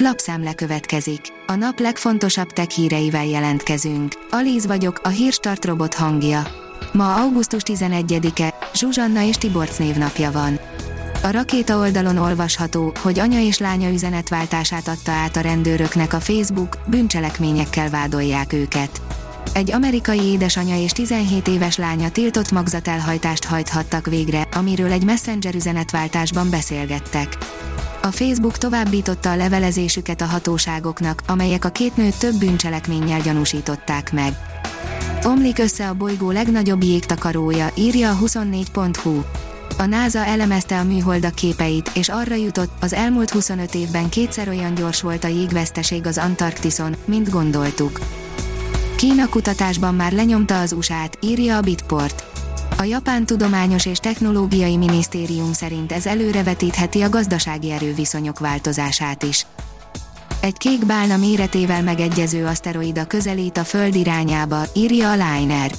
Lapszemle következik. A nap legfontosabb tech híreivel jelentkezünk. Alíz vagyok, a hírstart robot hangja. Ma augusztus 11-e, Zsuzsanna és Tiborc névnapja van. A rakéta oldalon olvasható, hogy anya és lánya üzenetváltását adta át a rendőröknek a Facebook, bűncselekményekkel vádolják őket. Egy amerikai édesanya és 17 éves lánya tiltott magzatelhajtást hajthattak végre, amiről egy messenger üzenetváltásban beszélgettek. A Facebook továbbította a levelezésüket a hatóságoknak, amelyek a két nőt több bűncselekménnyel gyanúsították meg. Omlik össze a bolygó legnagyobb jégtakarója, írja a 24.hu. A NASA elemezte a műholdak képeit, és arra jutott, az elmúlt 25 évben kétszer olyan gyors volt a jégveszteség az Antarktiszon, mint gondoltuk. Kína kutatásban már lenyomta az USA-t, írja a Bitport. A Japán Tudományos és Technológiai Minisztérium szerint ez előrevetítheti a gazdasági erőviszonyok változását is. Egy kék bálna méretével megegyező aszteroida közelít a Föld irányába, írja a Liner.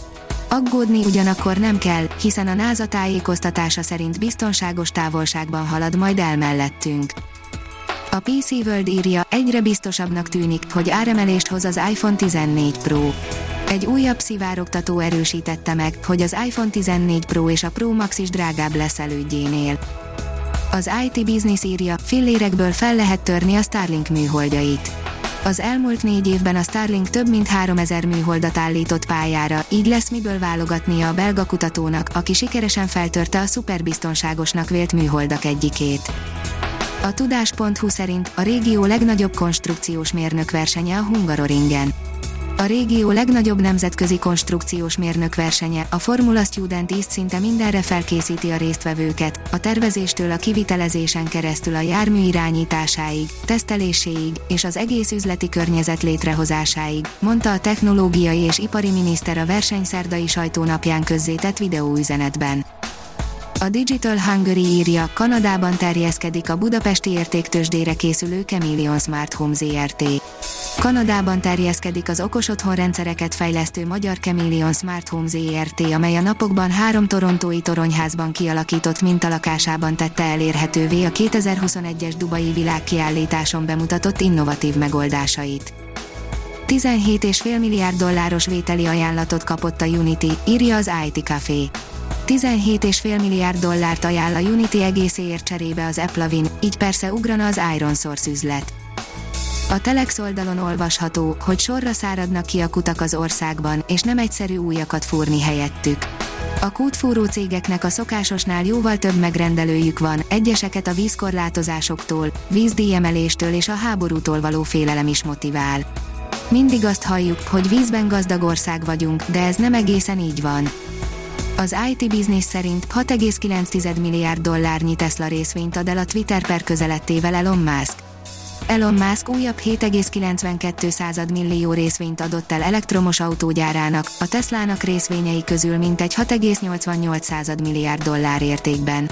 Aggódni ugyanakkor nem kell, hiszen a NASA tájékoztatása szerint biztonságos távolságban halad majd el mellettünk. A PC World írja, egyre biztosabbnak tűnik, hogy áremelést hoz az iPhone 14 Pro. Egy újabb szivárogtató erősítette meg, hogy az iPhone 14 Pro és a Pro Max is drágább lesz elődjénél. Az IT Business írja, fillérekből fel lehet törni a Starlink műholdjait. Az elmúlt négy évben a Starlink több mint 3000 műholdat állított pályára, így lesz miből válogatnia a belga kutatónak, aki sikeresen feltörte a szuperbiztonságosnak vélt műholdak egyikét. A tudás.hu szerint a régió legnagyobb konstrukciós mérnök versenye a Hungaroringen. A régió legnagyobb nemzetközi konstrukciós mérnök versenye, a Formula Student East szinte mindenre felkészíti a résztvevőket, a tervezéstől a kivitelezésen keresztül a jármű irányításáig, teszteléséig és az egész üzleti környezet létrehozásáig, mondta a technológiai és ipari miniszter a versenyszerdai sajtónapján közzétett videóüzenetben. A Digital Hungary írja, Kanadában terjeszkedik a budapesti értéktősdére készülő Chameleon Smart Home ZRT. Kanadában terjeszkedik az okos otthonrendszereket fejlesztő magyar Chameleon Smart Home ZRT, amely a napokban három torontói toronyházban kialakított mintalakásában tette elérhetővé a 2021-es Dubai világkiállításon bemutatott innovatív megoldásait. 17,5 milliárd dolláros vételi ajánlatot kapott a Unity, írja az IT Café. 17,5 milliárd dollárt ajánl a Unity egészéért cserébe az Eplavin, így persze ugrana az Iron Source üzlet. A Telex oldalon olvasható, hogy sorra száradnak ki a kutak az országban, és nem egyszerű újakat fúrni helyettük. A kútfúró cégeknek a szokásosnál jóval több megrendelőjük van, egyeseket a vízkorlátozásoktól, vízdíjemeléstől és a háborútól való félelem is motivál. Mindig azt halljuk, hogy vízben gazdag ország vagyunk, de ez nem egészen így van. Az IT Business szerint 6,9 milliárd dollárnyi Tesla részvényt ad el a Twitter per közelettével Elon Musk. Elon Musk újabb 7,92 millió részvényt adott el elektromos autógyárának, a Teslának részvényei közül mintegy 6,88 milliárd dollár értékben.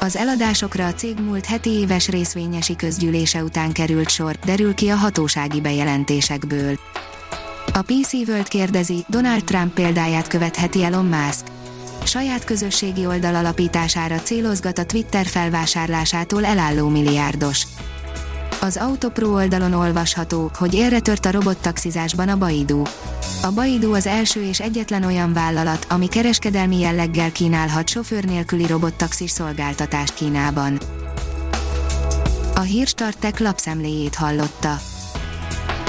Az eladásokra a cég múlt heti éves részvényesi közgyűlése után került sor, derül ki a hatósági bejelentésekből. A PC World kérdezi, Donald Trump példáját követheti Elon Musk saját közösségi oldal alapítására célozgat a Twitter felvásárlásától elálló milliárdos. Az Autopro oldalon olvasható, hogy érre tört a robottaxizásban a Baidu. A Baidu az első és egyetlen olyan vállalat, ami kereskedelmi jelleggel kínálhat sofőr nélküli robottaxis szolgáltatást Kínában. A Hírstartek lapszemléjét hallotta.